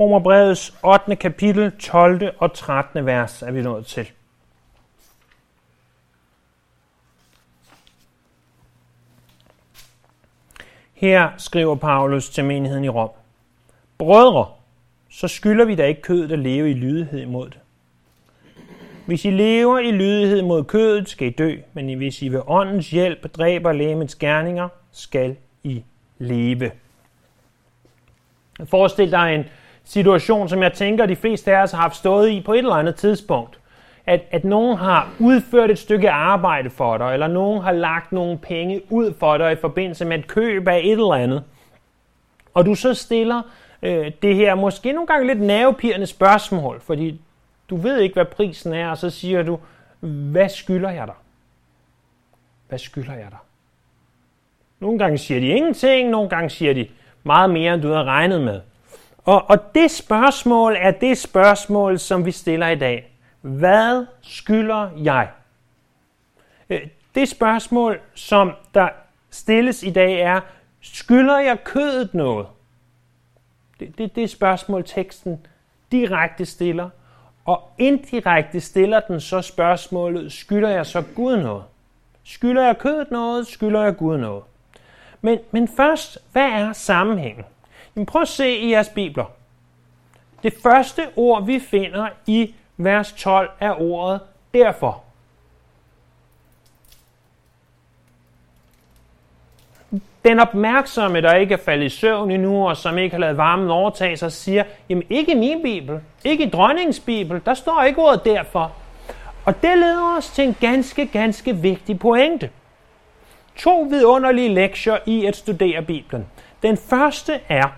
Romerbrevets 8. kapitel, 12. og 13. vers er vi nået til. Her skriver Paulus til menigheden i Rom. Brødre, så skylder vi da ikke kødet at leve i lydighed imod det. Hvis I lever i lydighed mod kødet, skal I dø, men hvis I ved åndens hjælp dræber lægemets gerninger, skal I leve. Forestil dig en situation, som jeg tænker, de fleste af os har haft stået i på et eller andet tidspunkt. At, at nogen har udført et stykke arbejde for dig, eller nogen har lagt nogle penge ud for dig i forbindelse med et køb af et eller andet. Og du så stiller øh, det her måske nogle gange lidt nervepirrende spørgsmål, fordi du ved ikke, hvad prisen er, og så siger du, hvad skylder jeg dig? Hvad skylder jeg dig? Nogle gange siger de ingenting, nogle gange siger de meget mere, end du havde regnet med. Og, og det spørgsmål er det spørgsmål, som vi stiller i dag. Hvad skylder jeg? Øh, det spørgsmål, som der stilles i dag er, skylder jeg kødet noget? Det, det, det spørgsmål, teksten direkte stiller. Og indirekte stiller den så spørgsmålet, skylder jeg så Gud noget? Skylder jeg kødet noget? Skylder jeg Gud noget? Men, men først, hvad er sammenhængen? Men prøv at se i jeres bibler. Det første ord, vi finder i vers 12, er ordet derfor. Den opmærksomme, der ikke er faldet i søvn endnu, og som ikke har lavet varmen overtage sig, siger, jamen ikke i min bibel, ikke i dronningens bibel, der står ikke ordet derfor. Og det leder os til en ganske, ganske vigtig pointe. To vidunderlige lektier i at studere Bibelen. Den første er,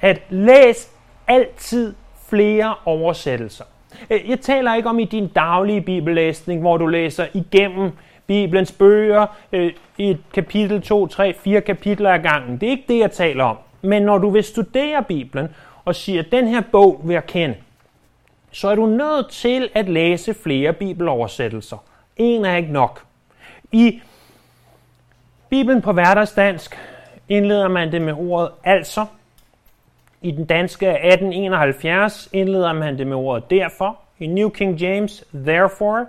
at læs altid flere oversættelser. Øh, jeg taler ikke om i din daglige bibellæsning, hvor du læser igennem Bibelens bøger øh, i et kapitel, to, tre, fire kapitler ad gangen. Det er ikke det, jeg taler om. Men når du vil studere Bibelen og siger, at den her bog vil jeg kende, så er du nødt til at læse flere bibeloversættelser. En er ikke nok. I Bibelen på hverdagsdansk indleder man det med ordet altså. I den danske 1871 indleder man det med ordet derfor. I New King James, therefore.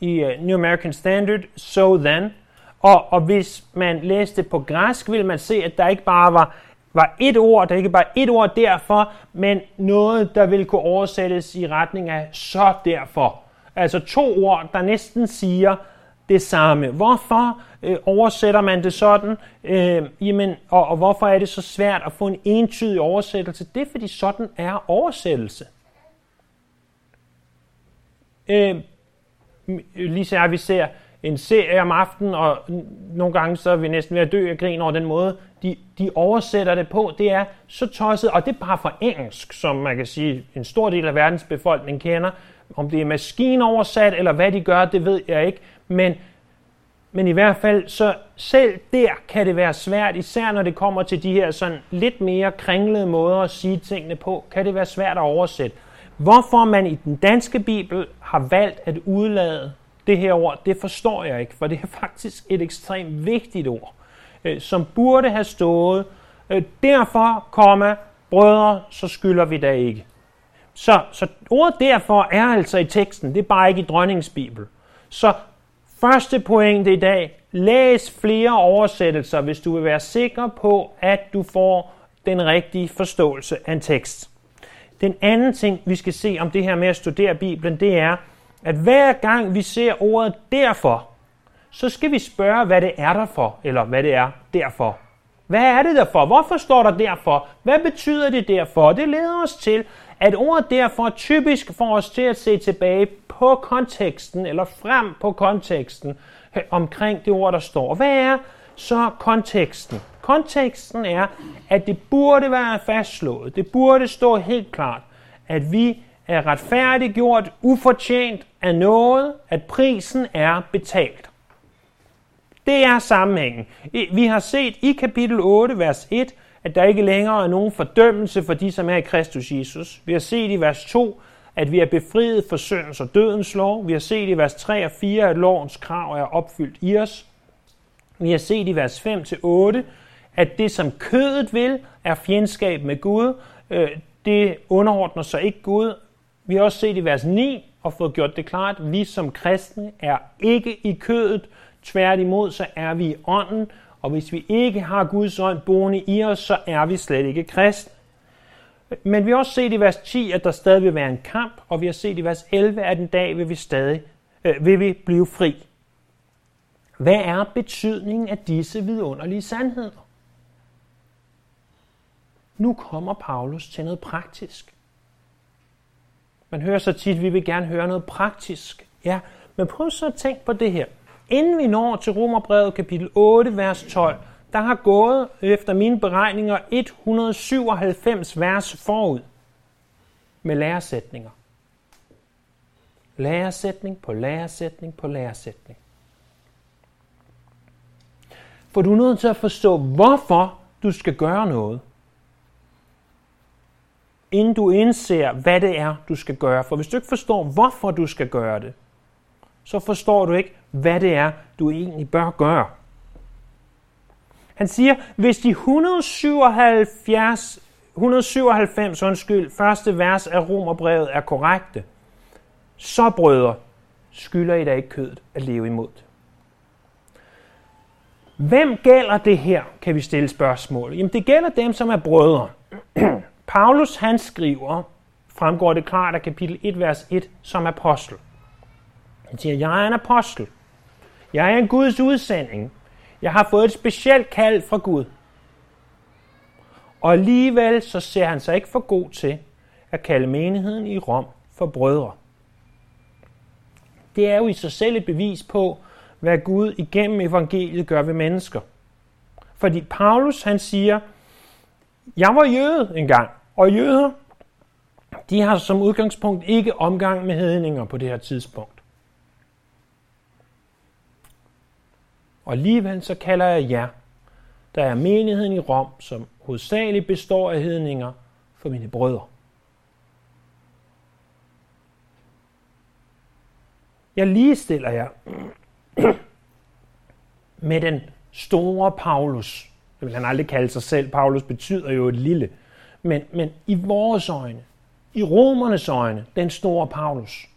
I uh, New American Standard, so then. Og, og hvis man læste på græsk, vil man se, at der ikke bare var, var et ord, der ikke bare et ord derfor, men noget, der ville kunne oversættes i retning af så derfor. Altså to ord, der næsten siger det samme. Hvorfor øh, oversætter man det sådan? Øh, jamen, og, og hvorfor er det så svært at få en entydig oversættelse? Det er, fordi sådan er oversættelse. Øh, lige så er vi ser en serie om aftenen, og nogle gange så er vi næsten ved at dø af grin over den måde, de, de oversætter det på. Det er så tosset, og det er bare for engelsk, som man kan sige, en stor del af verdens befolkning kender. Om det er maskinoversat, eller hvad de gør, det ved jeg ikke. Men, men i hvert fald, så selv der kan det være svært, især når det kommer til de her sådan lidt mere kringlede måder at sige tingene på, kan det være svært at oversætte. Hvorfor man i den danske bibel har valgt at udlade det her ord, det forstår jeg ikke, for det er faktisk et ekstremt vigtigt ord, øh, som burde have stået. Øh, derfor, komma, brødre, så skylder vi da ikke. Så, så ordet derfor er altså i teksten, det er bare ikke i dronningens bibel. Så første pointe i dag, læs flere oversættelser, hvis du vil være sikker på, at du får den rigtige forståelse af en tekst. Den anden ting, vi skal se om det her med at studere Bibelen, det er, at hver gang vi ser ordet derfor, så skal vi spørge, hvad det er derfor, eller hvad det er derfor. Hvad er det derfor? Hvorfor står der derfor? Hvad betyder det derfor? Det leder os til, at ordet derfor typisk får os til at se tilbage på konteksten, eller frem på konteksten, øh, omkring det ord, der står. Hvad er så konteksten? Konteksten er, at det burde være fastslået, det burde stå helt klart, at vi er retfærdiggjort ufortjent af noget, at prisen er betalt. Det er sammenhængen. Vi har set i kapitel 8, vers 1, at der ikke længere er nogen fordømmelse for de, som er i Kristus Jesus. Vi har set i vers 2, at vi er befriet for syndens og dødens lov. Vi har set i vers 3 og 4, at lovens krav er opfyldt i os. Vi har set i vers 5 til 8, at det, som kødet vil, er fjendskab med Gud. Øh, det underordner sig ikke Gud. Vi har også set i vers 9 og fået gjort det klart, at vi som kristne er ikke i kødet. Tværtimod så er vi i ånden, og hvis vi ikke har Guds ånd boende i os, så er vi slet ikke kristne. Men vi har også set i vers 10, at der stadig vil være en kamp, og vi har set i vers 11, at en dag vil vi stadig øh, vil vi blive fri. Hvad er betydningen af disse vidunderlige sandheder? Nu kommer Paulus til noget praktisk. Man hører så tit, at vi vil gerne høre noget praktisk. Ja, men prøv så at tænke på det her. Inden vi når til Romerbrevet kapitel 8, vers 12, der har gået efter mine beregninger 197 vers forud med læresætninger. Læresætning på læresætning på læresætning. For du er nødt til at forstå, hvorfor du skal gøre noget inden du indser, hvad det er, du skal gøre. For hvis du ikke forstår, hvorfor du skal gøre det, så forstår du ikke, hvad det er, du egentlig bør gøre. Han siger, hvis de 177, 197 undskyld, første vers af Romerbrevet er korrekte, så brødre, skylder I da ikke kødet at leve imod Hvem gælder det her, kan vi stille spørgsmål. Jamen det gælder dem, som er brødre. Paulus han skriver, fremgår det klart af kapitel 1, vers 1, som apostel. Han siger, jeg er en apostel. Jeg er en Guds udsending. Jeg har fået et specielt kald fra Gud. Og alligevel så ser han sig ikke for god til at kalde menigheden i Rom for brødre. Det er jo i sig selv et bevis på, hvad Gud igennem evangeliet gør ved mennesker. Fordi Paulus han siger, jeg var jøde engang, og jøder, de har som udgangspunkt ikke omgang med hedninger på det her tidspunkt. Og alligevel så kalder jeg jer, der er menigheden i Rom, som hovedsageligt består af hedninger, for mine brødre. Jeg ligestiller jer med den store Paulus. Det vil han aldrig kalde sig selv. Paulus betyder jo et lille. Men, men i vores øjne, i romernes øjne, den store Paulus.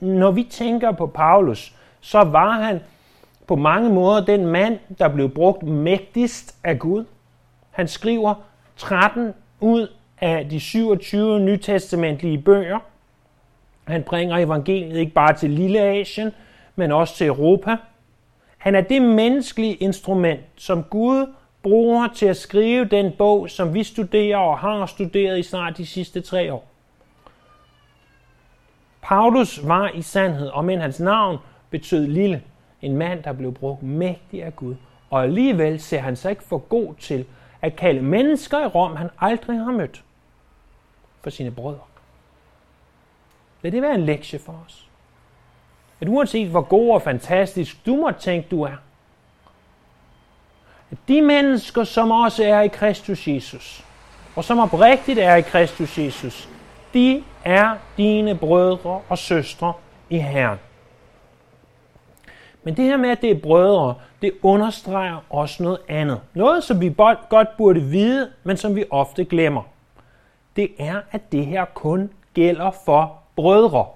Når vi tænker på Paulus, så var han på mange måder den mand, der blev brugt mægtigst af Gud. Han skriver 13 ud af de 27 nytestamentlige bøger. Han bringer evangeliet ikke bare til Lille Asien, men også til Europa. Han er det menneskelige instrument, som Gud bruger til at skrive den bog, som vi studerer og har studeret i snart de sidste tre år. Paulus var i sandhed, og men hans navn betød lille, en mand, der blev brugt mægtig af Gud. Og alligevel ser han sig ikke for god til at kalde mennesker i Rom, han aldrig har mødt, for sine brødre. Lad det være en lektie for os. At uanset hvor god og fantastisk du må tænke, du er, at de mennesker, som også er i Kristus Jesus, og som oprigtigt er i Kristus Jesus, de er dine brødre og søstre i Herren. Men det her med, at det er brødre, det understreger også noget andet. Noget, som vi godt burde vide, men som vi ofte glemmer. Det er, at det her kun gælder for brødre.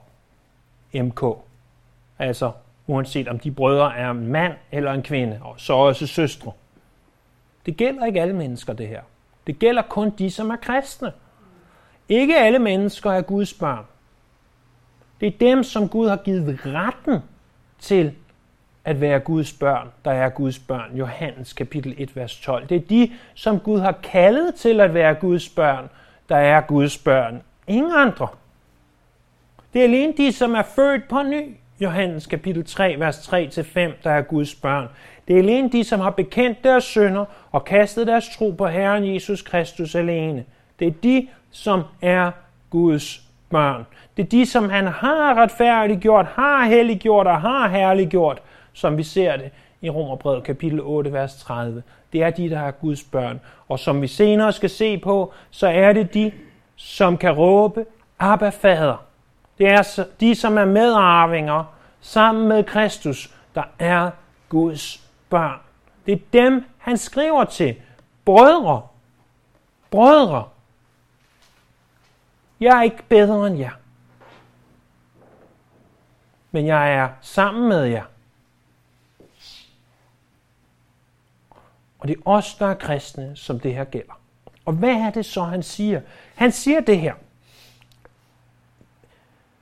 MK. Altså, uanset om de brødre er en mand eller en kvinde, og så også søstre. Det gælder ikke alle mennesker, det her. Det gælder kun de, som er kristne. Ikke alle mennesker er Guds børn. Det er dem, som Gud har givet retten til at være Guds børn, der er Guds børn. Johannes kapitel 1, vers 12. Det er de, som Gud har kaldet til at være Guds børn, der er Guds børn. Ingen andre. Det er alene de, som er født på ny. Johannes kapitel 3, vers 3-5, der er Guds børn. Det er alene de, som har bekendt deres synder og kastet deres tro på Herren Jesus Kristus alene. Det er de, som er Guds børn. Det er de, som han har retfærdiggjort, har helliggjort og har herliggjort, som vi ser det i Romerbrevet kapitel 8, vers 30. Det er de, der er Guds børn. Og som vi senere skal se på, så er det de, som kan råbe, Abba Fader. Det er de, som er medarvinger sammen med Kristus, der er Guds børn. Det er dem, han skriver til. Brødre. Brødre. Jeg er ikke bedre end jer. Men jeg er sammen med jer. Og det er os, der er kristne, som det her gælder. Og hvad er det så, han siger? Han siger det her.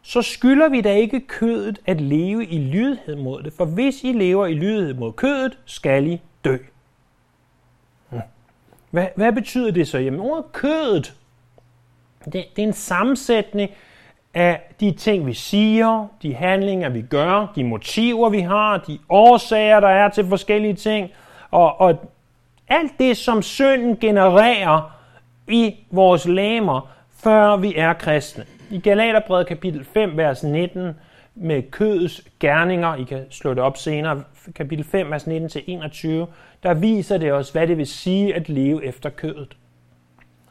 Så skylder vi da ikke kødet at leve i lydighed mod det, for hvis I lever i lydighed mod kødet, skal I dø. Hm. Hvad, hvad betyder det så? Jamen ordet kødet, det, det er en sammensætning af de ting, vi siger, de handlinger, vi gør, de motiver, vi har, de årsager, der er til forskellige ting, og, og alt det, som synden genererer i vores læmer, før vi er kristne. I Galaterbrevet kapitel 5, vers 19, med kødets gerninger, I kan slå det op senere, kapitel 5, vers 19-21, der viser det os, hvad det vil sige at leve efter kødet.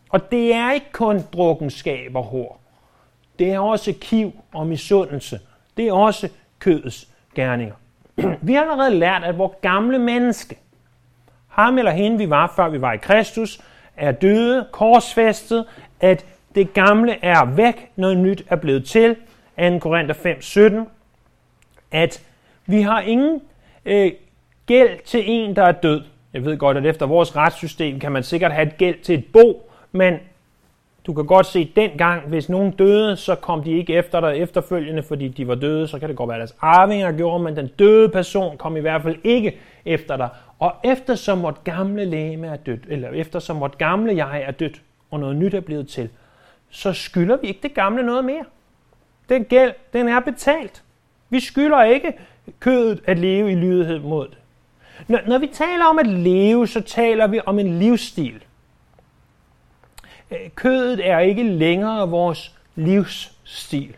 Og det er ikke kun drukkenskab og hår. Det er også kiv og misundelse. Det er også kødets gerninger. Vi har allerede lært, at vores gamle menneske, ham eller hende vi var, før vi var i Kristus, er døde, korsfæstet, at det gamle er væk, noget nyt er blevet til. 2. Korinther 5, 17. At vi har ingen øh, gæld til en, der er død. Jeg ved godt, at efter vores retssystem kan man sikkert have et gæld til et bo, men du kan godt se, at dengang, hvis nogen døde, så kom de ikke efter dig efterfølgende, fordi de var døde. Så kan det godt være, at deres arvinger gjorde, men den døde person kom i hvert fald ikke efter dig. Og eftersom vort gamle læme er dødt, eller eftersom vort gamle jeg er dødt, og noget nyt er blevet til, så skylder vi ikke det gamle noget mere. Den gæld, den er betalt. Vi skylder ikke kødet at leve i lydighed mod det. Når, når vi taler om at leve, så taler vi om en livsstil. Øh, kødet er ikke længere vores livsstil.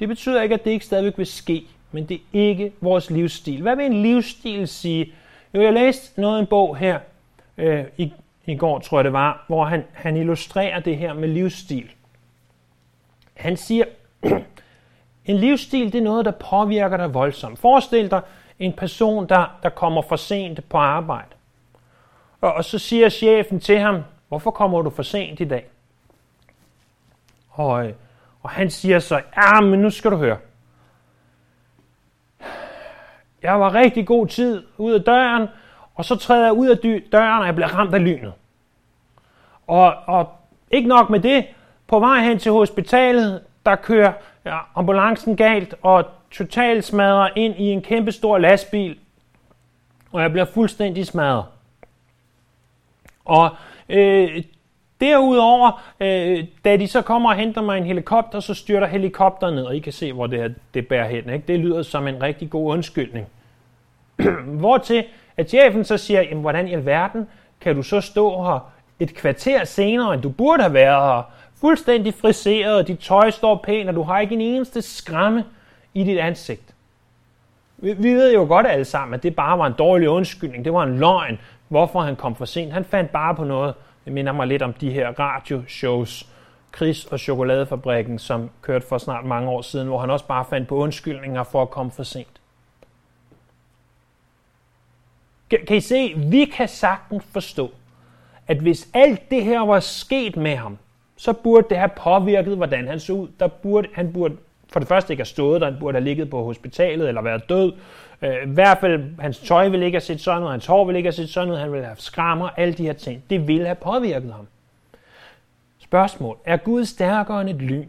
Det betyder ikke, at det ikke stadigvæk vil ske, men det er ikke vores livsstil. Hvad vil en livsstil sige? Jo, jeg læste noget i en bog her øh, i i går, tror jeg det var, hvor han, han illustrerer det her med livsstil. Han siger, en livsstil det er noget, der påvirker dig voldsomt. Forestil dig en person, der, der kommer for sent på arbejde. Og, og så siger chefen til ham, hvorfor kommer du for sent i dag? Og, øh, og han siger så, ja, men nu skal du høre. Jeg var rigtig god tid ud af døren, og så træder jeg ud af døren, og jeg bliver ramt af lynet. Og, og ikke nok med det, på vej hen til hospitalet, der kører ja, ambulancen galt og totalt smadrer ind i en kæmpe stor lastbil, og jeg bliver fuldstændig smadret. Og øh, derudover, øh, da de så kommer og henter mig en helikopter, så styrter helikopteren ned, og I kan se, hvor det her det bærer hen. Ikke? Det lyder som en rigtig god undskyldning. Hvortil at chefen så siger, jamen, hvordan i alverden kan du så stå her et kvarter senere, end du burde have været her, fuldstændig friseret, og dit tøj står pænt, og du har ikke en eneste skræmme i dit ansigt. Vi, vi ved jo godt alle sammen, at det bare var en dårlig undskyldning, det var en løgn, hvorfor han kom for sent. Han fandt bare på noget, det minder mig lidt om de her radioshows, Chris og Chokoladefabrikken, som kørte for snart mange år siden, hvor han også bare fandt på undskyldninger for at komme for sent. Kan I se, vi kan sagtens forstå, at hvis alt det her var sket med ham, så burde det have påvirket, hvordan han så ud. Der burde, han burde for det første ikke have stået der, han burde have ligget på hospitalet eller været død. Øh, I hvert fald, hans tøj ville ikke have set sådan ud, hans hår ville ikke have set sådan ud, han ville have skrammer, alle de her ting. Det ville have påvirket ham. Spørgsmål. Er Gud stærkere end et lyn?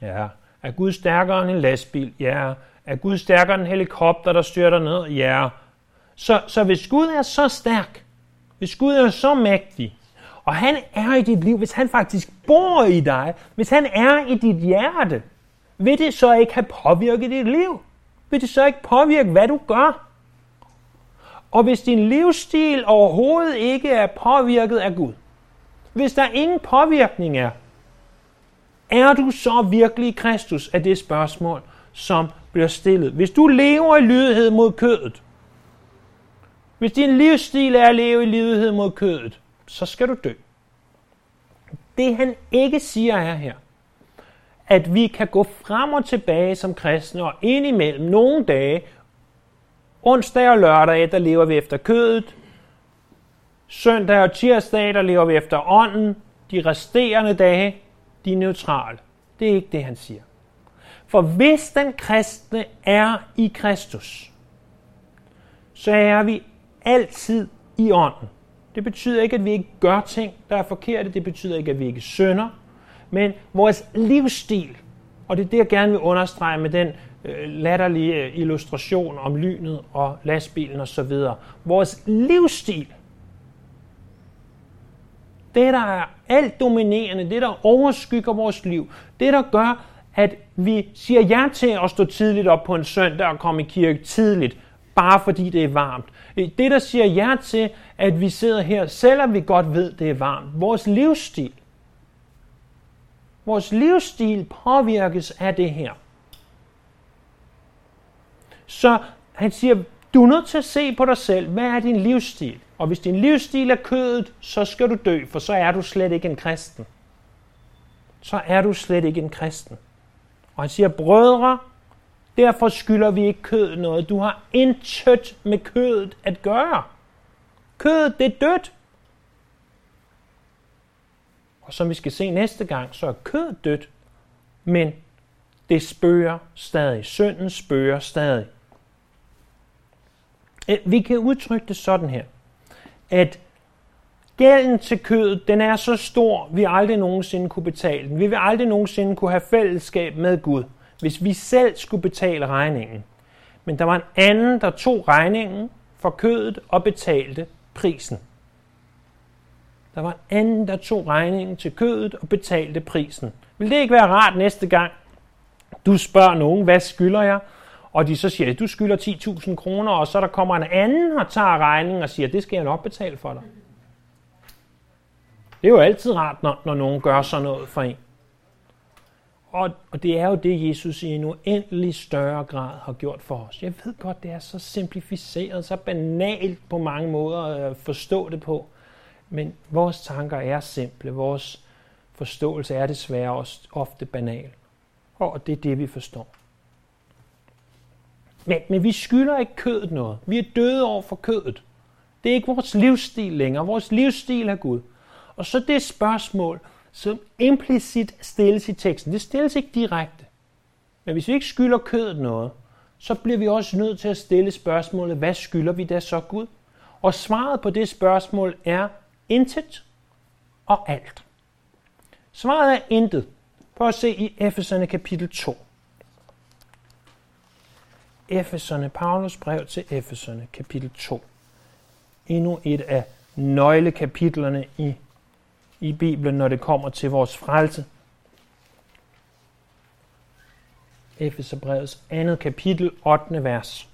Ja. Er Gud stærkere end en lastbil? Ja. Er Gud stærkere end en helikopter, der styrter ned? Ja. Så, så hvis Gud er så stærk, hvis Gud er så mægtig, og han er i dit liv, hvis han faktisk bor i dig, hvis han er i dit hjerte, vil det så ikke have påvirket dit liv? Vil det så ikke påvirke, hvad du gør? Og hvis din livsstil overhovedet ikke er påvirket af Gud, hvis der ingen påvirkning er, er du så virkelig Kristus af det spørgsmål, som bliver stillet? Hvis du lever i lydighed mod kødet, hvis din livsstil er at leve i lidighed mod kødet, så skal du dø. Det han ikke siger er her, at vi kan gå frem og tilbage som kristne, og indimellem nogle dage, onsdag og lørdag, der lever vi efter kødet, søndag og tirsdag, der lever vi efter ånden, de resterende dage, de er neutrale. Det er ikke det, han siger. For hvis den kristne er i Kristus, så er vi altid i ånden. Det betyder ikke, at vi ikke gør ting, der er forkerte. Det betyder ikke, at vi ikke synder. Men vores livsstil, og det er det, jeg gerne vil understrege med den øh, latterlige øh, illustration om lynet og lastbilen osv. Vores livsstil, det der er alt dominerende, det der overskygger vores liv, det der gør, at vi siger ja til at stå tidligt op på en søndag og komme i kirke tidligt, bare fordi det er varmt. Øh, det, der siger ja til, at vi sidder her, selvom vi godt ved, det er varmt. Vores livsstil. Vores livsstil påvirkes af det her. Så han siger, du er nødt til at se på dig selv. Hvad er din livsstil? Og hvis din livsstil er kødet, så skal du dø, for så er du slet ikke en kristen. Så er du slet ikke en kristen. Og han siger, brødre, derfor skylder vi ikke kødet noget. Du har intet med kødet at gøre. Kødet, det er dødt. Og som vi skal se næste gang, så er kødet dødt, men det spørger stadig. Synden spørger stadig. Øh, vi kan udtrykke det sådan her, at gælden til kødet, den er så stor, vi aldrig nogensinde kunne betale den. Vi vil aldrig nogensinde kunne have fællesskab med Gud, hvis vi selv skulle betale regningen. Men der var en anden, der tog regningen for kødet og betalte prisen. Der var en anden, der tog regningen til kødet og betalte prisen. Vil det ikke være rart næste gang, du spørger nogen, hvad skylder jeg? Og de så siger, du skylder 10.000 kroner, og så der kommer en anden og tager regningen og siger, det skal jeg nok betale for dig. Det er jo altid rart, når, når nogen gør sådan noget for en. Og, og det er jo det, Jesus i en uendelig større grad har gjort for os. Jeg ved godt, det er så simplificeret, så banalt på mange måder at øh, forstå det på. Men vores tanker er simple. Vores forståelse er desværre også ofte banal. Og det er det, vi forstår. Men, men vi skylder ikke kødet noget. Vi er døde over for kødet. Det er ikke vores livsstil længere. Vores livsstil er Gud. Og så det spørgsmål, som implicit stilles i teksten. Det stilles ikke direkte. Men hvis vi ikke skylder kødet noget, så bliver vi også nødt til at stille spørgsmålet, hvad skylder vi da så Gud? Og svaret på det spørgsmål er intet og alt. Svaret er intet. Prøv at se i Efeserne kapitel 2. Efeserne, Paulus brev til Efeserne, kapitel 2. Endnu et af nøglekapitlerne i, i Bibelen, når det kommer til vores frelse. Efeserbrevets andet kapitel, 8. vers.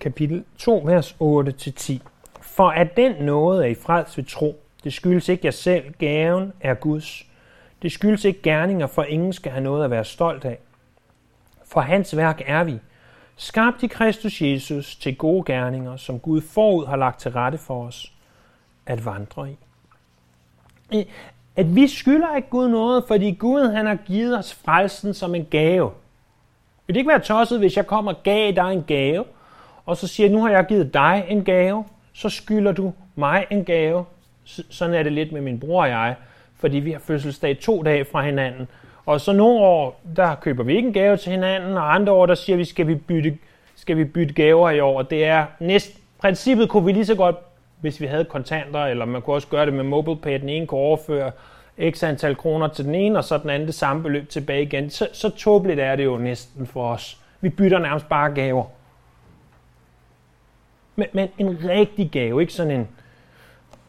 Kapitel 2, vers 8-10. For at den nåde er i frels ved tro, det skyldes ikke jer selv, gaven er Guds. Det skyldes ikke gerninger, for ingen skal have noget at være stolt af. For hans værk er vi, skabt i Kristus Jesus til gode gerninger, som Gud forud har lagt til rette for os at vandre i. At vi skylder ikke Gud noget, fordi Gud han har givet os frelsen som en gave. Vil det ikke være tosset, hvis jeg kommer og gav dig en gave, og så siger, nu har jeg givet dig en gave, så skylder du mig en gave. Sådan er det lidt med min bror og jeg fordi vi har fødselsdag to dage fra hinanden. Og så nogle år, der køber vi ikke en gave til hinanden, og andre år, der siger vi, skal vi bytte, skal vi bytte gaver i år. Og det er næst, princippet kunne vi lige så godt, hvis vi havde kontanter, eller man kunne også gøre det med MobilePay, den ene kunne overføre x antal kroner til den ene, og så den anden det samme beløb tilbage igen. Så, så tåbeligt er det jo næsten for os. Vi bytter nærmest bare gaver. Men, men en rigtig gave, ikke sådan en,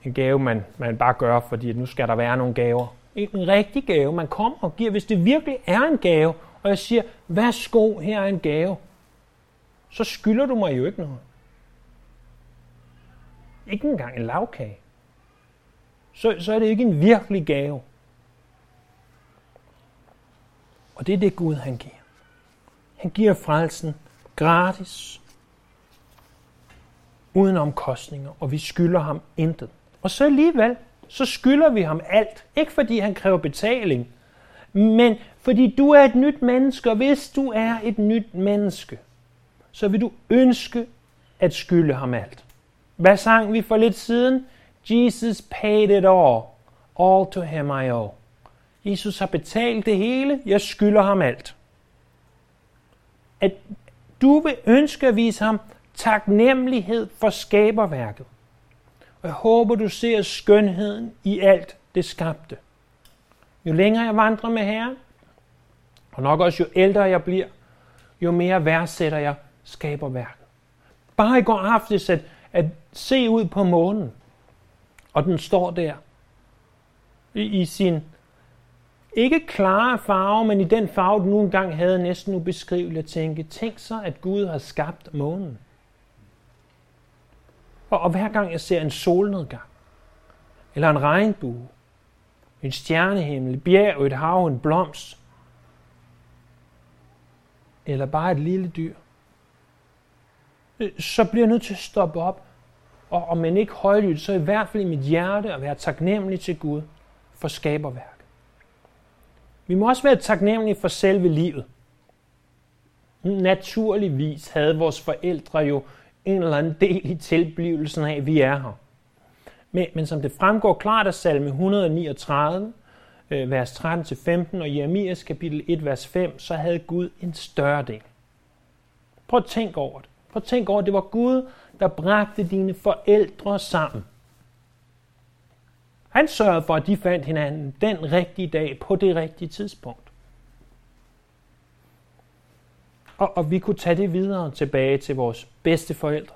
en gave, man, man bare gør, fordi nu skal der være nogle gaver. En rigtig gave, man kommer og giver, hvis det virkelig er en gave, og jeg siger, værsgo, her er en gave, så skylder du mig jo ikke noget. Ikke engang en lavkage. Så, så er det ikke en virkelig gave. Og det er det Gud, han giver. Han giver frelsen gratis, uden omkostninger, og vi skylder ham intet. Og så alligevel, så skylder vi ham alt. Ikke fordi han kræver betaling, men fordi du er et nyt menneske, og hvis du er et nyt menneske, så vil du ønske at skylde ham alt. Hvad sang vi for lidt siden? Jesus paid it all. All to him I owe. Jesus har betalt det hele. Jeg skylder ham alt. At du vil ønske at vise ham taknemmelighed for skaberværket. Og jeg håber, du ser skønheden i alt det skabte. Jo længere jeg vandrer med Herren, og nok også jo ældre jeg bliver, jo mere værdsætter jeg skaberværket. Bare i går aftes at, at se ud på månen, og den står der i, i sin ikke klare farve, men i den farve, den nu engang havde næsten ubeskriveligt at tænke, tænk så, at Gud har skabt månen. Og, og hver gang jeg ser en solnedgang, eller en regnbue, en stjernehimmel, et bjerg, et hav, en blomst, eller bare et lille dyr, øh, så bliver jeg nødt til at stoppe op, og om man ikke højlydt, så i hvert fald i mit hjerte at være taknemmelig til Gud for skaberværk. Vi må også være taknemmelige for selve livet. Naturligvis havde vores forældre jo en eller anden del i tilblivelsen af, at vi er her. Men, men som det fremgår klart af salme 139, øh, vers 13-15 og Jeremias kapitel 1, vers 5, så havde Gud en større del. Prøv at tænke over det. Prøv at tænke over, at det var Gud, der bragte dine forældre sammen. Han sørgede for, at de fandt hinanden den rigtige dag på det rigtige tidspunkt. Og, og vi kunne tage det videre tilbage til vores bedste forældre,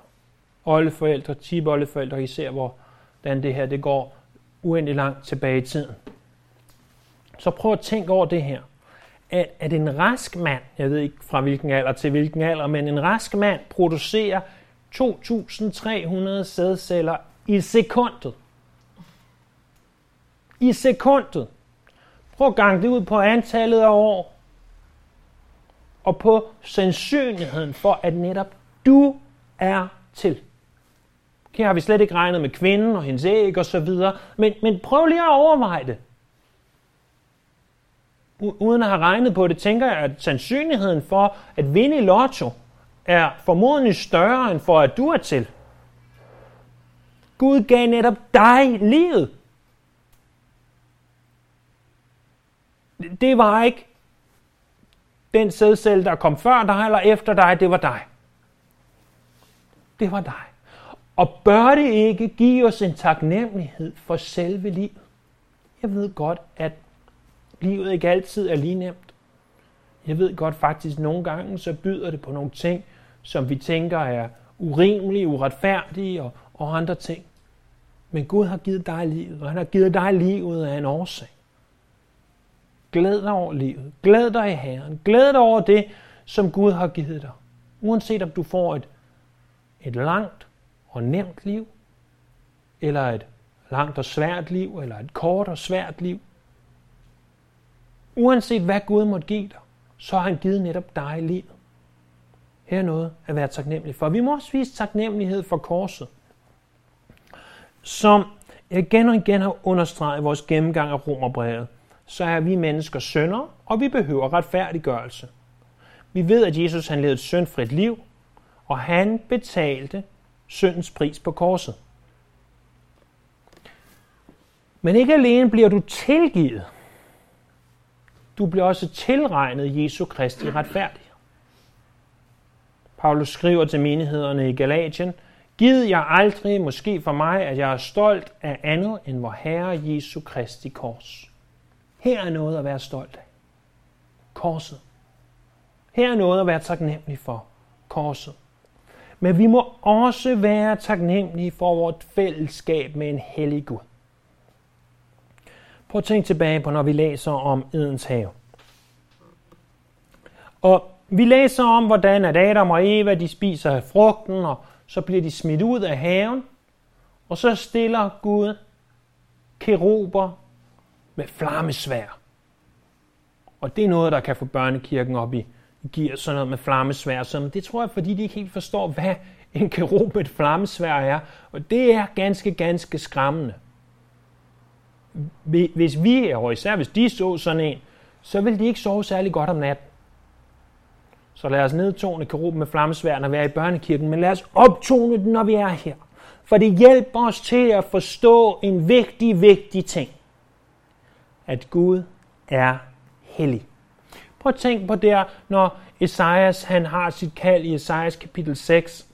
oldeforældre, tipoldeforældre, især hvordan det her det går uendelig langt tilbage i tiden. Så prøv at tænke over det her. At, at en rask mand, jeg ved ikke fra hvilken alder til hvilken alder, men en rask mand producerer 2.300 sædceller i sekundet. I sekundet. Prøv at gange det ud på antallet af år. Og på sandsynligheden for, at netop du er til. Her har vi slet ikke regnet med kvinden og hendes æg og så videre. Men, men prøv lige at overveje det. Uden at have regnet på det, tænker jeg, at sandsynligheden for at vinde i lotto er formodentlig større end for, at du er til. Gud gav netop dig livet. Det var ikke den sædcelle, der kom før dig eller efter dig, det var dig. Det var dig. Og bør det ikke give os en taknemmelighed for selve livet? Jeg ved godt, at livet ikke altid er lige nemt. Jeg ved godt faktisk, at nogle gange så byder det på nogle ting, som vi tænker er urimelige, uretfærdige og, og andre ting. Men Gud har givet dig livet, og han har givet dig livet af en årsag. Glæd dig over livet. Glæd dig i Herren. Glæd dig over det, som Gud har givet dig. Uanset om du får et, et langt og nemt liv, eller et langt og svært liv, eller et kort og svært liv. Uanset hvad Gud måtte give dig, så har han givet netop dig livet. Her er noget at være taknemmelig for. Vi må også vise taknemmelighed for korset, som jeg igen og igen har understreget i vores gennemgang af Romerbrevet, så er vi mennesker sønder, og vi behøver retfærdiggørelse. Vi ved, at Jesus han levede et syndfrit liv, og han betalte syndens pris på korset. Men ikke alene bliver du tilgivet, du bliver også tilregnet Jesu Kristi retfærdighed. Paulus skriver til menighederne i Galatien, Gid jeg aldrig, måske for mig, at jeg er stolt af andet end vor Herre Jesu Kristi kors. Her er noget at være stolt af. Korset. Her er noget at være taknemmelig for. Korset. Men vi må også være taknemmelige for vort fællesskab med en hellig Gud. Prøv at tænke tilbage på, når vi læser om Edens have. Og vi læser om, hvordan at Adam og Eva de spiser af frugten, og så bliver de smidt ud af haven, og så stiller Gud keruber med flammesvær. Og det er noget, der kan få børnekirken op i gear, sådan noget med flammesvær. Så det tror jeg, fordi de ikke helt forstår, hvad en kerub med et flammesvær er. Og det er ganske, ganske skræmmende. Hvis vi, og især hvis de så sådan en, så vil de ikke sove særlig godt om natten. Så lad os nedtone keruben med flammesvær, når vi er i børnekirken, men lad os optone den, når vi er her. for det hjælper os til at forstå en vigtig, vigtig ting. At Gud er hellig. Prøv at tænke på det, når Esajas han har sit kald i Esajas kapitel 6,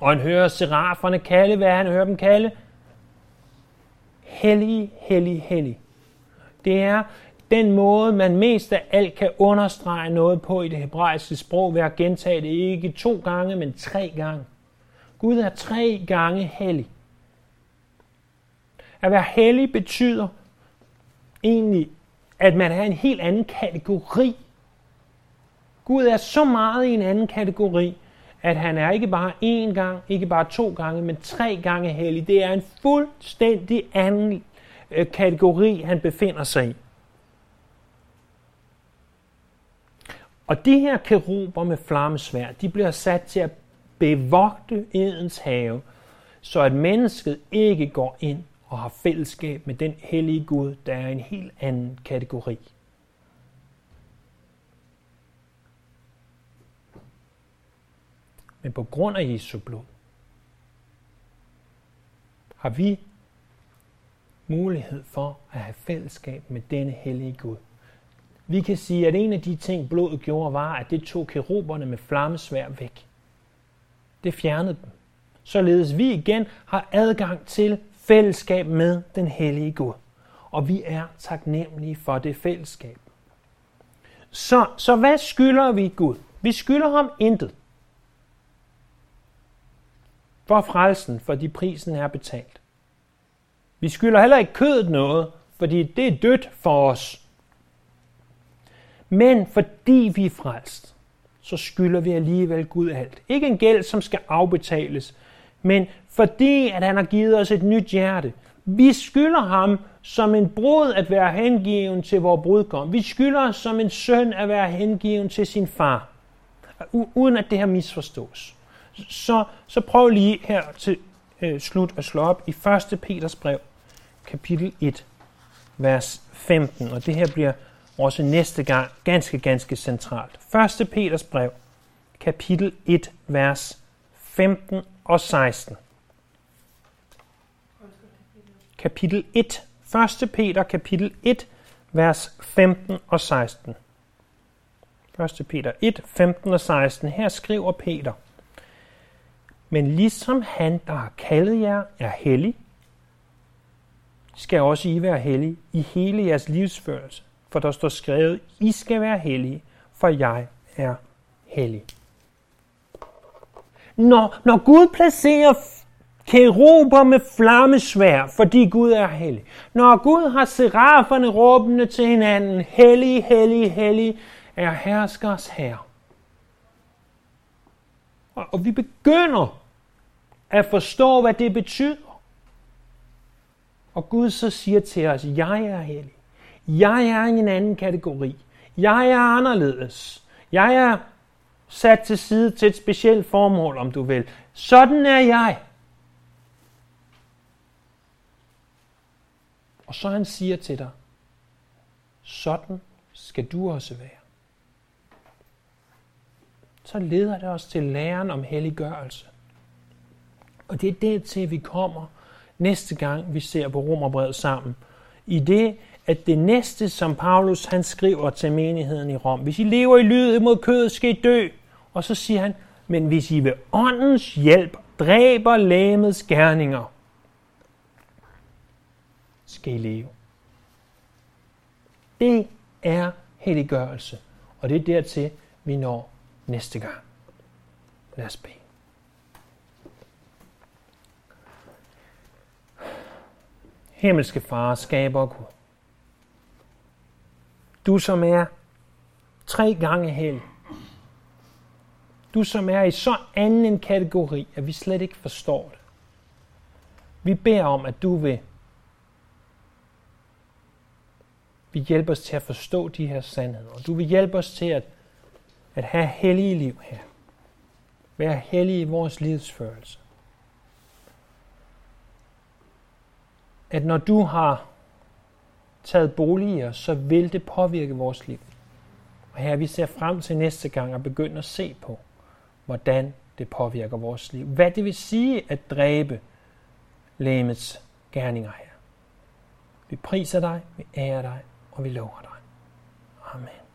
og han hører seraferne kalde, hvad han hører dem kalde? Hellig, hellig, hellig. Det er den måde, man mest af alt kan understrege noget på i det hebraiske sprog ved at gentage det ikke to gange, men tre gange. Gud er tre gange hellig. At være hellig betyder egentlig, at man er en helt anden kategori. Gud er så meget i en anden kategori, at han er ikke bare én gang, ikke bare to gange, men tre gange hellig. Det er en fuldstændig anden øh, kategori, han befinder sig i. Og de her keruber med flammesvær, de bliver sat til at bevogte Edens have, så at mennesket ikke går ind og har fællesskab med den hellige Gud, der er en helt anden kategori. Men på grund af Jesu blod har vi mulighed for at have fællesskab med denne hellige Gud. Vi kan sige, at en af de ting, blodet gjorde, var, at det tog keruberne med flammesvær væk. Det fjernede dem. Således vi igen har adgang til fællesskab med den hellige Gud. Og vi er taknemmelige for det fællesskab. Så, så hvad skylder vi Gud? Vi skylder ham intet. For frelsen, fordi prisen er betalt. Vi skylder heller ikke kødet noget, fordi det er dødt for os. Men fordi vi er frelst, så skylder vi alligevel Gud alt. Ikke en gæld, som skal afbetales, men fordi at han har givet os et nyt hjerte. Vi skylder ham som en brud at være hengiven til vores brudgom. Vi skylder som en søn at være hengiven til sin far. uden at det her misforstås. Så, så prøv lige her til øh, slut at slå op i 1. Peters brev, kapitel 1, vers 15. Og det her bliver også næste gang ganske, ganske centralt. 1. Peters brev, kapitel 1, vers 15 og 16. Kapitel 1. 1. Peter, kapitel 1, vers 15 og 16. 1. Peter 1, 15 og 16. Her skriver Peter, Men ligesom han, der har kaldet jer, er hellig, skal også I være hellige i hele jeres livsførelse for der står skrevet, I skal være hellige, for jeg er hellig. Når, når Gud placerer keruber med flammesvær, fordi Gud er hellig. Når Gud har seraferne råbende til hinanden, hellig, hellig, hellig, er herskers herre. Og, og vi begynder at forstå, hvad det betyder. Og Gud så siger til os, jeg er hellig. Jeg er i en anden kategori. Jeg er anderledes. Jeg er sat til side til et specielt formål, om du vil. Sådan er jeg. Og så han siger til dig, sådan skal du også være. Så leder det os til læren om helliggørelse. Og det er det til, vi kommer næste gang, vi ser på Romerbrevet sammen. I det, at det næste, som Paulus han skriver til menigheden i Rom, hvis I lever i lydet mod kødet, skal I dø. Og så siger han, men hvis I ved åndens hjælp dræber lægemets gerninger, skal I leve. Det er helliggørelse, og det er dertil, vi når næste gang. Lad os bede. Himmelske Far, skaber Gud. Du som er tre gange hel. Du som er i så anden en kategori, at vi slet ikke forstår det. Vi beder om, at du vil vi hjælper os til at forstå de her sandheder. Og du vil hjælpe os til at, at have hellige liv her. Være hellige i vores livsførelse. At når du har taget bolig i os, så vil det påvirke vores liv. Og her vi ser frem til næste gang at begynde at se på, hvordan det påvirker vores liv. Hvad det vil sige at dræbe lægemets gerninger her. Vi priser dig, vi ærer dig, og vi lover dig. Amen.